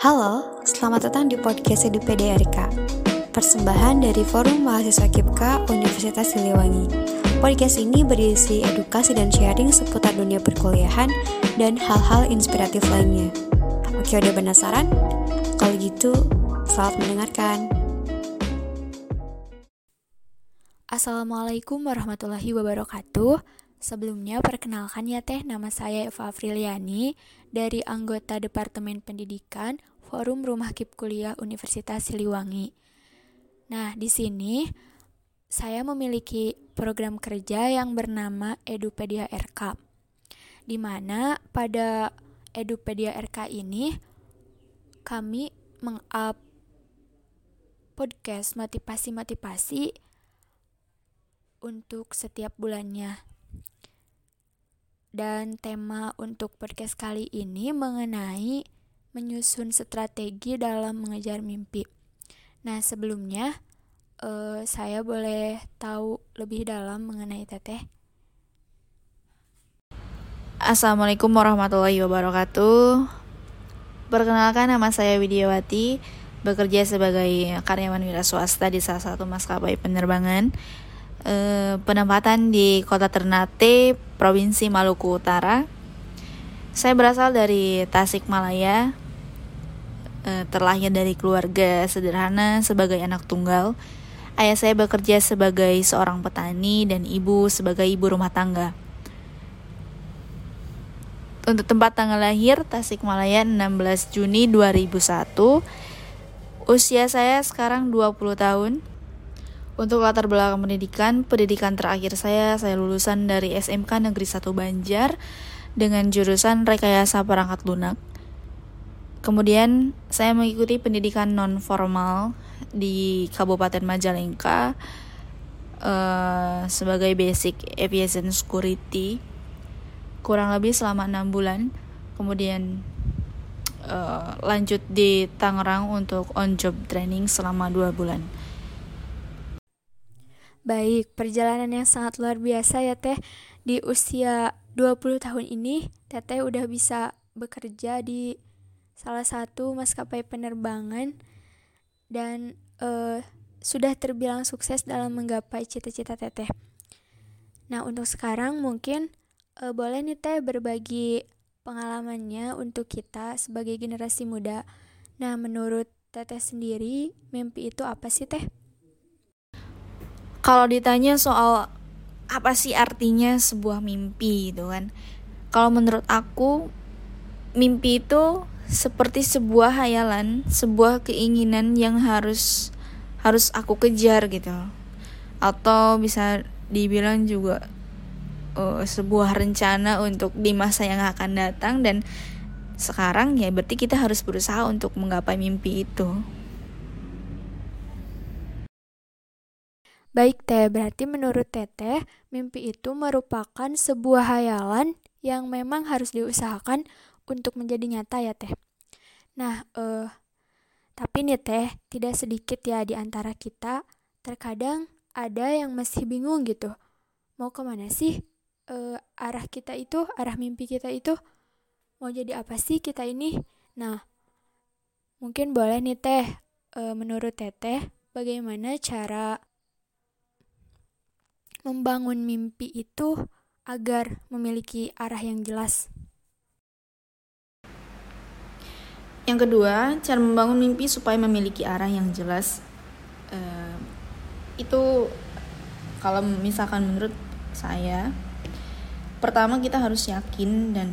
Halo, selamat datang di podcast Edu PDRK. Persembahan dari Forum Mahasiswa KIPKA Universitas Siliwangi. Podcast ini berisi edukasi dan sharing seputar dunia perkuliahan dan hal-hal inspiratif lainnya. Oke, udah penasaran? Kalau gitu, selamat mendengarkan. Assalamualaikum warahmatullahi wabarakatuh. Sebelumnya perkenalkan ya teh nama saya Eva Afriliani dari anggota Departemen Pendidikan Forum Rumah Kip Kuliah Universitas Siliwangi. Nah, di sini saya memiliki program kerja yang bernama Edupedia RK. Di mana pada Edupedia RK ini kami meng-up podcast motivasi-motivasi untuk setiap bulannya. Dan tema untuk podcast kali ini mengenai menyusun strategi dalam mengejar mimpi. Nah, sebelumnya uh, saya boleh tahu lebih dalam mengenai teteh. Assalamualaikum warahmatullahi wabarakatuh. Perkenalkan nama saya Widiawati, bekerja sebagai karyawan wira swasta di salah satu maskapai penerbangan eh, penempatan di kota Ternate, Provinsi Maluku Utara. Saya berasal dari Tasikmalaya, eh, terlahir dari keluarga sederhana sebagai anak tunggal. Ayah saya bekerja sebagai seorang petani dan ibu sebagai ibu rumah tangga. Untuk tempat tanggal lahir Tasikmalaya 16 Juni 2001. Usia saya sekarang 20 tahun. Untuk latar belakang pendidikan, pendidikan terakhir saya, saya lulusan dari SMK Negeri 1 Banjar dengan jurusan Rekayasa Perangkat Lunak. Kemudian saya mengikuti pendidikan non formal di Kabupaten Majalengka uh, sebagai basic aviation security kurang lebih selama enam bulan. Kemudian uh, lanjut di Tangerang untuk on job training selama dua bulan. Baik, perjalanan yang sangat luar biasa ya Teh. Di usia 20 tahun ini, Teteh udah bisa bekerja di salah satu maskapai penerbangan dan uh, sudah terbilang sukses dalam menggapai cita-cita Teteh. Nah, untuk sekarang mungkin uh, boleh nih Teh berbagi pengalamannya untuk kita sebagai generasi muda. Nah, menurut Teteh sendiri, mimpi itu apa sih Teh? Kalau ditanya soal apa sih artinya sebuah mimpi gitu kan kalau menurut aku mimpi itu seperti sebuah hayalan sebuah keinginan yang harus harus aku kejar gitu atau bisa dibilang juga uh, sebuah rencana untuk di masa yang akan datang dan sekarang ya berarti kita harus berusaha untuk menggapai mimpi itu. Baik Teh, berarti menurut Teteh, mimpi itu merupakan sebuah hayalan yang memang harus diusahakan untuk menjadi nyata ya Teh. Nah, eh tapi nih Teh, tidak sedikit ya di antara kita terkadang ada yang masih bingung gitu. Mau ke mana sih eh, arah kita itu, arah mimpi kita itu? Mau jadi apa sih kita ini? Nah, mungkin boleh nih Teh, eh, menurut Teteh, bagaimana cara membangun mimpi itu agar memiliki arah yang jelas. Yang kedua, cara membangun mimpi supaya memiliki arah yang jelas uh, itu kalau misalkan menurut saya pertama kita harus yakin dan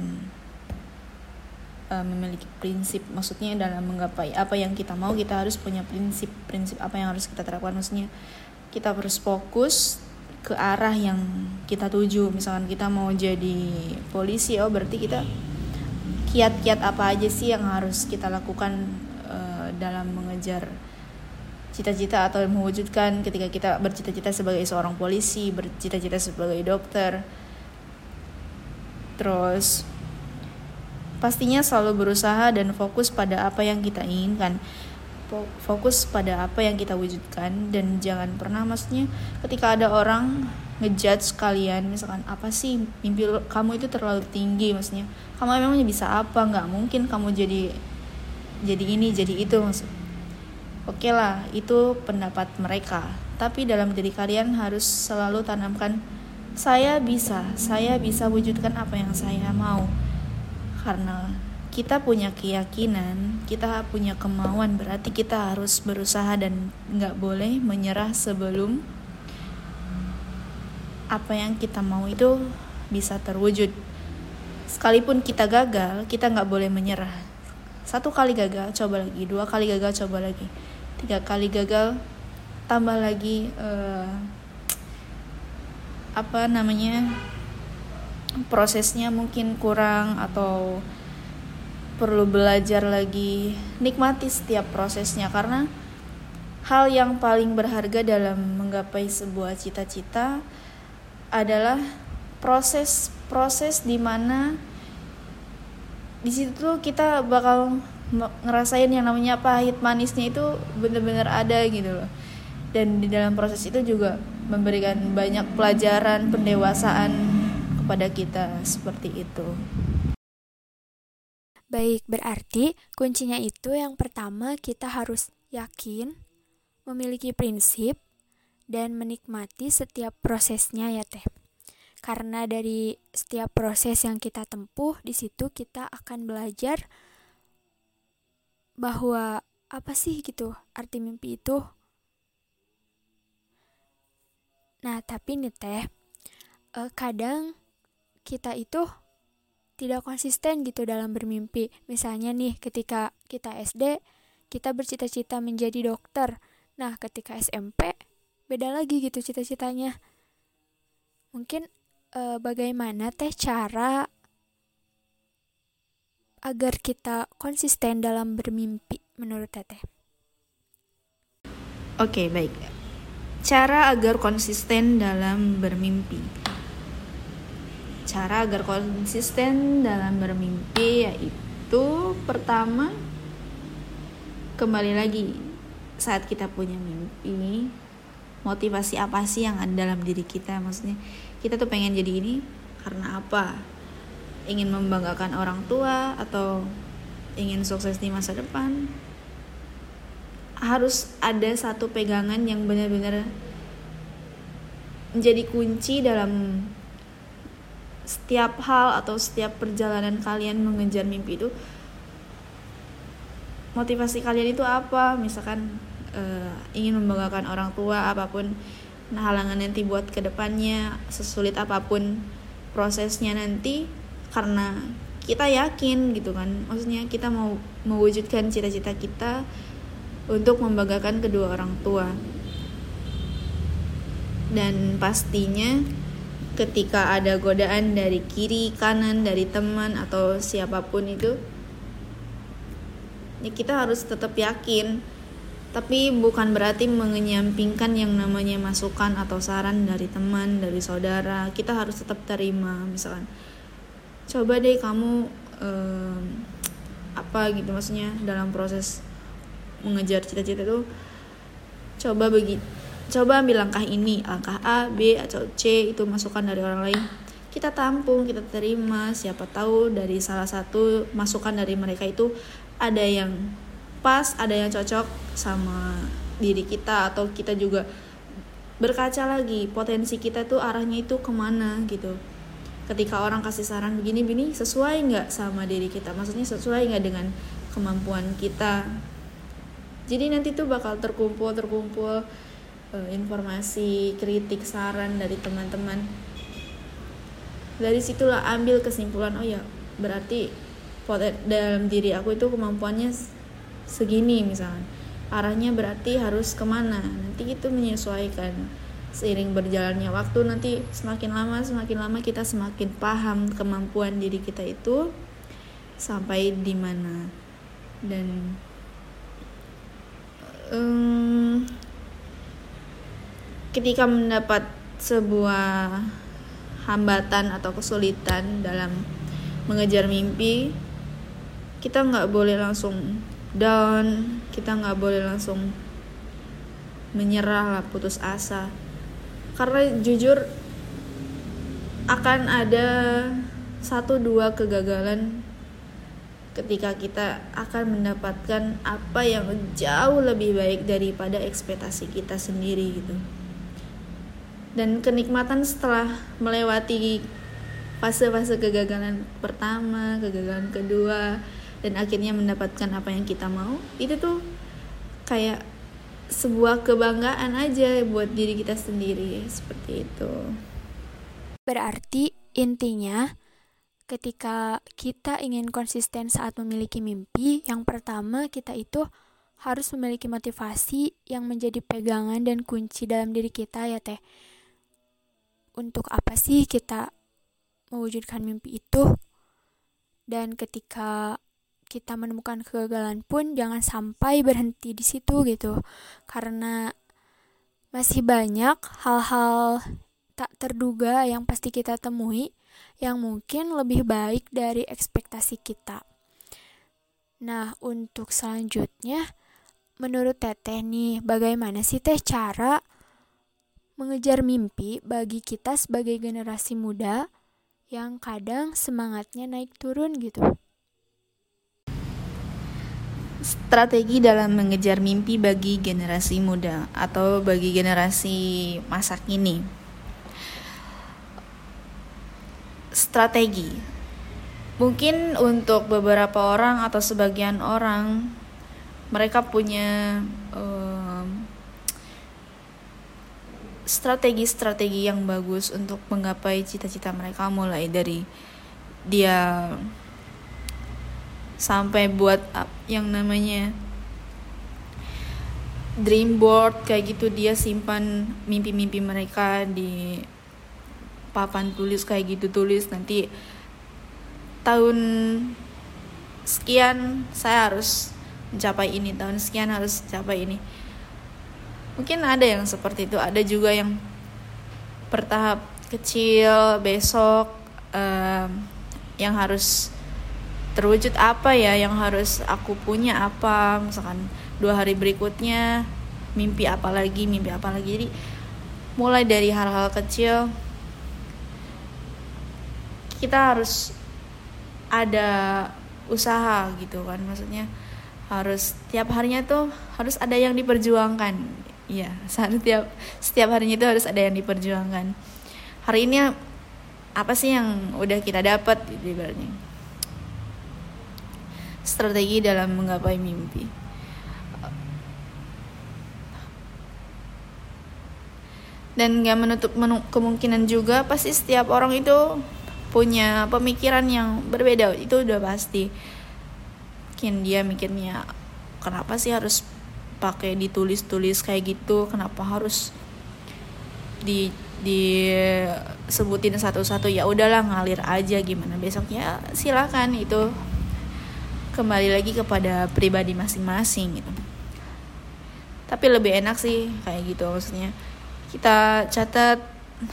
uh, memiliki prinsip maksudnya dalam menggapai apa yang kita mau kita harus punya prinsip prinsip apa yang harus kita terapkan maksudnya kita harus fokus ke arah yang kita tuju. Misalkan kita mau jadi polisi oh berarti kita kiat-kiat apa aja sih yang harus kita lakukan uh, dalam mengejar cita-cita atau mewujudkan ketika kita bercita-cita sebagai seorang polisi bercita-cita sebagai dokter? Terus pastinya selalu berusaha dan fokus pada apa yang kita inginkan fokus pada apa yang kita wujudkan. Dan jangan pernah maksudnya ketika ada orang ngejudge kalian misalkan apa sih mimpi kamu itu terlalu tinggi maksudnya. Kamu memangnya bisa apa? Nggak mungkin kamu jadi jadi ini jadi itu maksud oke lah itu pendapat mereka. Tapi dalam diri kalian harus selalu tanamkan saya bisa saya bisa wujudkan apa yang saya mau. Karena kita punya keyakinan kita punya kemauan berarti kita harus berusaha dan nggak boleh menyerah sebelum apa yang kita mau itu bisa terwujud. Sekalipun kita gagal kita nggak boleh menyerah. Satu kali gagal coba lagi. Dua kali gagal coba lagi. Tiga kali gagal tambah lagi uh, apa namanya prosesnya mungkin kurang atau perlu belajar lagi nikmati setiap prosesnya karena hal yang paling berharga dalam menggapai sebuah cita-cita adalah proses-proses di mana di situ kita bakal ngerasain yang namanya pahit manisnya itu bener-bener ada gitu loh dan di dalam proses itu juga memberikan banyak pelajaran pendewasaan kepada kita seperti itu. Baik, berarti kuncinya itu yang pertama kita harus yakin, memiliki prinsip, dan menikmati setiap prosesnya ya teh. Karena dari setiap proses yang kita tempuh, di situ kita akan belajar bahwa apa sih gitu arti mimpi itu. Nah, tapi nih teh, eh, kadang kita itu tidak konsisten gitu dalam bermimpi. Misalnya nih, ketika kita SD, kita bercita-cita menjadi dokter. Nah, ketika SMP, beda lagi gitu cita-citanya. Mungkin uh, bagaimana teh cara agar kita konsisten dalam bermimpi menurut teteh? Oke, okay, baik. Cara agar konsisten dalam bermimpi. Cara agar konsisten dalam bermimpi yaitu pertama kembali lagi saat kita punya mimpi motivasi apa sih yang ada dalam diri kita? Maksudnya kita tuh pengen jadi ini karena apa? Ingin membanggakan orang tua atau ingin sukses di masa depan? Harus ada satu pegangan yang benar-benar menjadi kunci dalam setiap hal atau setiap perjalanan kalian mengejar mimpi itu motivasi kalian itu apa? Misalkan uh, ingin membanggakan orang tua apa pun nah halangan nanti buat ke depannya sesulit apa pun prosesnya nanti karena kita yakin gitu kan. Maksudnya kita mau mewujudkan cita-cita kita untuk membanggakan kedua orang tua. Dan pastinya ketika ada godaan dari kiri kanan dari teman atau siapa pun itu ya kita harus tetap yakin tapi bukan berarti mengenyampingkan yang namanya masukan atau saran dari teman, dari saudara. Kita harus tetap terima, misalkan. Coba deh kamu um, apa gitu maksudnya dalam proses mengejar cita-cita itu coba bagi coba ambil langkah ini, langkah A, B atau C itu masukan dari orang lain. Kita tampung, kita terima, siapa tahu dari salah satu masukan dari mereka itu ada yang pas ada yang cocok sama diri kita atau kita juga berkaca lagi potensi kita tuh arahnya itu ke mana gitu. Ketika orang kasih saran begini begini sesuai nggak sama diri kita? Maksudnya sesuai nggak dengan kemampuan kita? Jadi nanti tuh bakal terkumpul terkumpul uh, informasi kritik saran dari teman-teman. Dari situlah ambil kesimpulan oh ya berarti dalam diri aku itu kemampuannya segini misalnya arahnya berarti harus ke mana? Nanti itu menyesuaikan. Seiring berjalannya waktu nanti semakin lama semakin lama kita semakin paham kemampuan diri kita itu sampai di mana. Dan um, ketika mendapat sebuah hambatan atau kesulitan dalam mengejar mimpi kita nggak boleh langsung down kita nggak boleh langsung menyerah lah putus asa. Karena jujur akan ada satu dua kegagalan ketika kita akan mendapatkan apa yang jauh lebih baik daripada ekspektasi kita sendiri gitu dan kenikmatan setelah melewati fase-fase kegagalan pertama, kegagalan kedua, dan akhirnya mendapatkan apa yang kita mau, itu tuh kayak sebuah kebanggaan aja buat diri kita sendiri seperti itu. Berarti intinya ketika kita ingin konsisten saat memiliki mimpi, yang pertama kita itu harus memiliki motivasi yang menjadi pegangan dan kunci dalam diri kita ya teh. Untuk apa sih kita mewujudkan mimpi itu? Dan ketika kita menemukan kegagalan pun jangan sampai berhenti di situ gitu. Karena masih banyak hal-hal tak terduga yang pasti kita temui yang mungkin lebih baik dari ekspektasi kita. Nah, untuk selanjutnya, menurut Teteh nih, bagaimana sih Teh cara mengejar mimpi bagi kita sebagai generasi muda yang kadang semangatnya naik turun gitu? Strategi dalam mengejar mimpi bagi generasi muda atau bagi generasi masa kini strategi. Mungkin untuk beberapa orang atau sebagian orang mereka punya strategi-strategi yang bagus untuk menggapai cita-cita mereka mulai dari dia sampai buat yang namanya dream board kayak gitu. Dia simpan mimpi-mimpi mereka di papan tulis kayak gitu tulis. Nanti tahun sekian saya harus mencapai ini tahun sekian harus capai ini mungkin ada yang seperti itu. Ada juga yang bertahap kecil besok um, yang harus terwujud apa ya yang harus aku punya apa. Misalkan dua hari berikutnya mimpi apa lagi mimpi apa lagi. Jadi mulai dari hal-hal kecil kita harus ada usaha gitu kan. Maksudnya harus setiap harinya tuh harus ada yang diperjuangkan iya setiap setiap harinya itu harus ada yang diperjuangkan. Hari ini apa sih yang udah kita dapat gitu ibaratnya. Strategi dalam menggapai mimpi. Dan gak menutup kemungkinan juga pasti setiap orang itu punya pemikiran yang berbeda. Itu udah pasti. Mungkin dia mikirnya kenapa sih harus pakai ditulis-tulis kayak gitu kenapa harus di disebutin satu-satu? Ya udahlah ngalir aja gimana besoknya. Silakan itu kembali lagi kepada pribadi masing-masing gitu. Tapi lebih enak sih kayak gitu maksudnya. Kita catat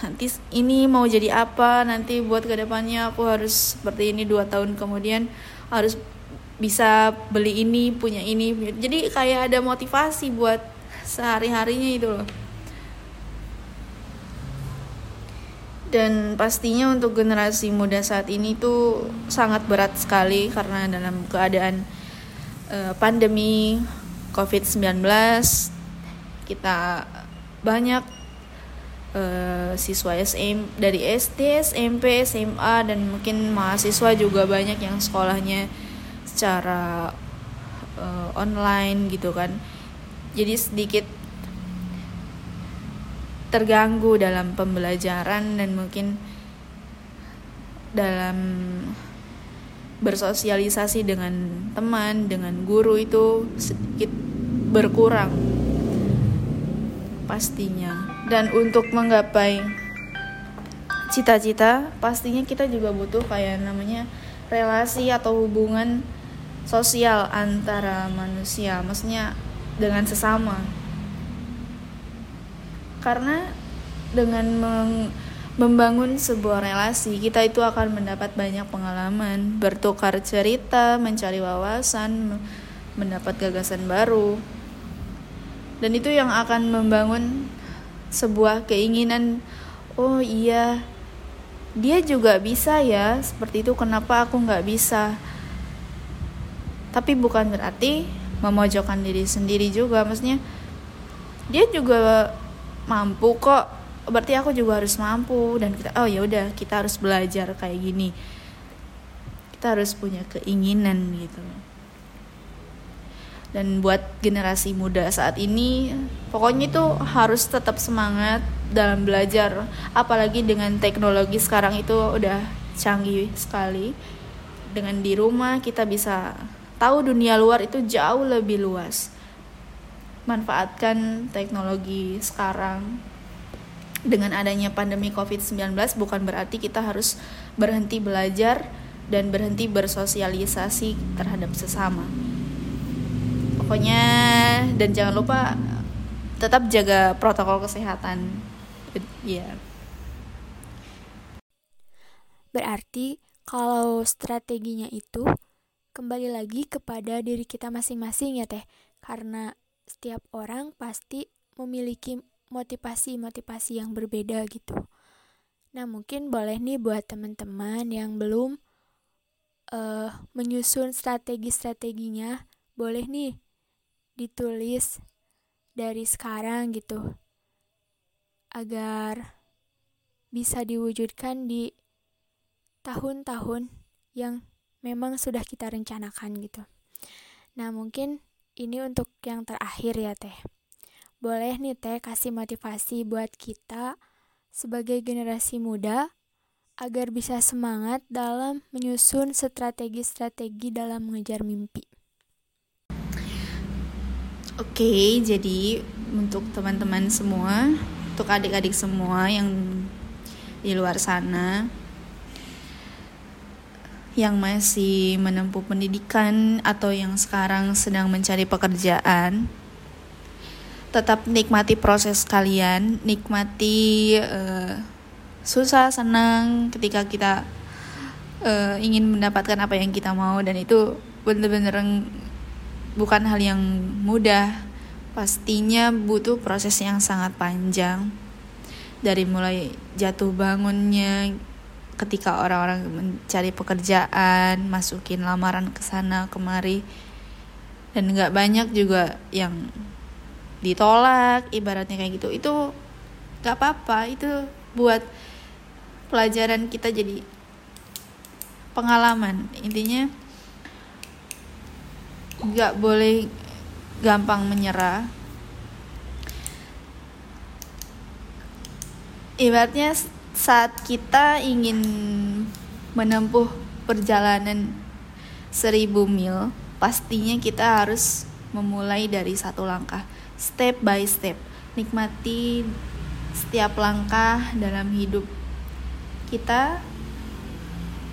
nanti ini mau jadi apa nanti buat ke depannya aku harus seperti ini dua tahun kemudian harus bisa beli ini punya ini. Jadi kayak ada motivasi buat sehari harinya itu loh. Dan pastinya untuk generasi muda saat ini tuh sangat berat sekali karena dalam keadaan uh, pandemi COVID-19 kita banyak uh, siswa SM dari SD, SMP, SMA dan mungkin mahasiswa juga banyak yang sekolahnya secara uh, online gitu kan. Jadi sedikit terganggu dalam pembelajaran dan mungkin dalam bersosialisasi dengan teman, dengan guru itu sedikit berkurang pastinya dan untuk menggapai cita-cita pastinya kita juga butuh kayak namanya relasi atau hubungan sosial antara manusia maksudnya dengan sesama. Karena dengan membangun sebuah relasi kita itu akan mendapat banyak pengalaman bertukar cerita mencari wawasan mendapat gagasan baru. Dan itu yang akan membangun sebuah keinginan oh iya dia juga bisa ya seperti itu kenapa aku nggak bisa tapi bukan berarti memojokkan diri sendiri juga maksudnya dia juga mampu kok. Berarti aku juga harus mampu dan kita oh ya udah kita harus belajar kayak gini. Kita harus punya keinginan gitu. Dan buat generasi muda saat ini pokoknya itu harus tetap semangat dalam belajar. Apalagi dengan teknologi sekarang itu udah canggih sekali. Dengan di rumah kita bisa tahu dunia luar itu jauh lebih luas manfaatkan teknologi sekarang dengan adanya pandemi COVID-19 bukan berarti kita harus berhenti belajar dan berhenti bersosialisasi terhadap sesama. Pokoknya dan jangan lupa tetap jaga protokol kesehatan. Ya. Yeah. Berarti kalau strateginya itu kembali lagi kepada diri kita masing-masing ya teh. Karena setiap orang pasti memiliki motivasi-motivasi yang berbeda gitu. Nah mungkin boleh nih buat teman-teman yang belum uh, menyusun strategi-strateginya boleh nih ditulis dari sekarang gitu agar bisa diwujudkan di tahun-tahun yang memang sudah kita rencanakan gitu. Nah, mungkin ini untuk yang terakhir ya, Teh. Boleh nih, Teh, kasih motivasi buat kita sebagai generasi muda agar bisa semangat dalam menyusun strategi-strategi dalam mengejar mimpi. Oke, jadi untuk teman-teman semua, untuk adik-adik semua yang di luar sana, yang masih menempuh pendidikan atau yang sekarang sedang mencari pekerjaan tetap nikmati proses kalian nikmati uh, susah senang ketika kita uh, ingin mendapatkan apa yang kita mau dan itu bener-bener bukan hal yang mudah. Pastinya butuh proses yang sangat panjang dari mulai jatuh bangunnya ketika orang-orang mencari pekerjaan masukin lamaran ke sana kemari. Dan nggak banyak juga yang ditolak ibaratnya kayak gitu. Itu nggak apa-apa. Itu buat pelajaran kita jadi pengalaman. Intinya nggak boleh gampang menyerah. Ibaratnya saat kita ingin menempuh perjalanan seribu mil, pastinya kita harus memulai dari satu langkah, step by step. Nikmati setiap langkah dalam hidup kita,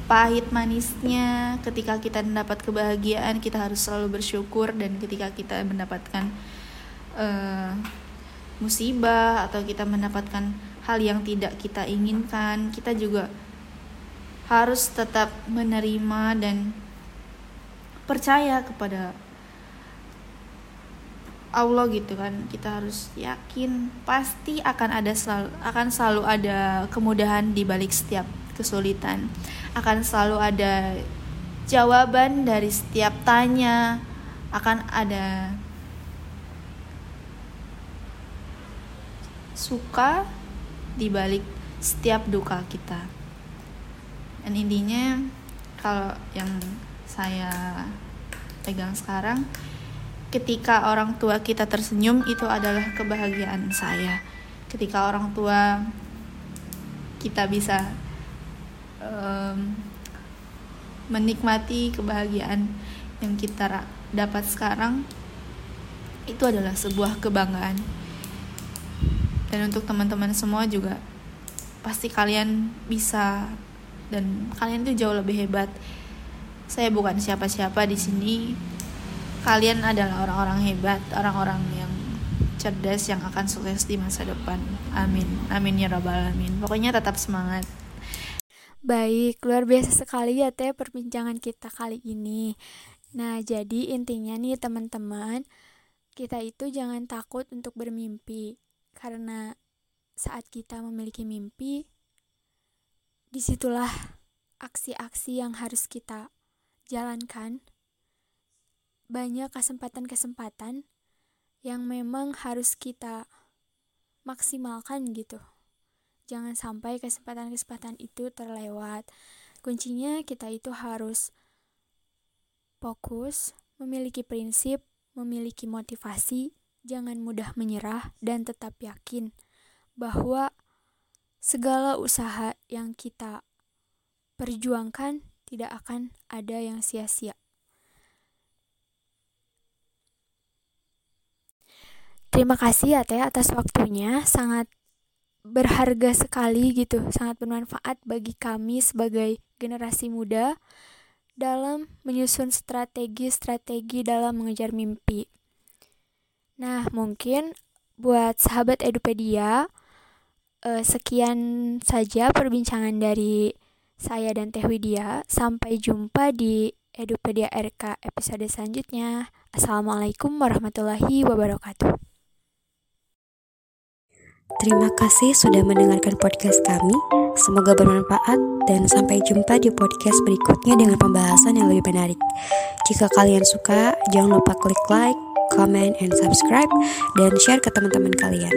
pahit manisnya. Ketika kita mendapat kebahagiaan, kita harus selalu bersyukur, dan ketika kita mendapatkan uh, musibah atau kita mendapatkan hal yang tidak kita inginkan, kita juga harus tetap menerima dan percaya kepada Allah gitu kan. Kita harus yakin pasti akan ada selalu akan selalu ada kemudahan di balik setiap kesulitan. Akan selalu ada jawaban dari setiap tanya. Akan ada suka di balik setiap duka kita. Dan intinya kalau yang saya pegang sekarang ketika orang tua kita tersenyum itu adalah kebahagiaan saya. Ketika orang tua kita bisa um, menikmati kebahagiaan yang kita dapat sekarang itu adalah sebuah kebanggaan dan untuk teman-teman semua juga pasti kalian bisa. Dan kalian tuh jauh lebih hebat. Saya bukan siapa-siapa di sini. Kalian adalah orang-orang hebat orang-orang yang cerdas yang akan sukses di masa depan. Amin. Amin ya rabbal alamin. Pokoknya tetap semangat. Baik, luar biasa sekali ya teh perbincangan kita kali ini. Nah, jadi intinya nih teman-teman, kita itu jangan takut untuk bermimpi. Karena saat kita memiliki mimpi, di situlah aksi-aksi yang harus kita jalankan banyak kesempatan-kesempatan yang memang harus kita maksimalkan gitu. Jangan sampai kesempatan-kesempatan itu terlewat. Kuncinya kita itu harus fokus, memiliki prinsip, memiliki motivasi, jangan mudah menyerah, dan tetap yakin bahwa segala usaha yang kita perjuangkan tidak akan ada yang sia-sia. Terima kasih ya Teh atas waktunya, sangat berharga sekali gitu, sangat bermanfaat bagi kami sebagai generasi muda dalam menyusun strategi-strategi dalam mengejar mimpi. Nah, mungkin buat sahabat Edupedia, eh, sekian saja perbincangan dari saya dan Teh Widya. Sampai jumpa di Edupedia RK episode selanjutnya. Assalamualaikum warahmatullahi wabarakatuh. Terima kasih sudah mendengarkan podcast kami. Semoga bermanfaat dan sampai jumpa di podcast berikutnya dengan pembahasan yang lebih menarik. Jika kalian suka, jangan lupa klik like, comment, and subscribe dan share ke teman-teman kalian.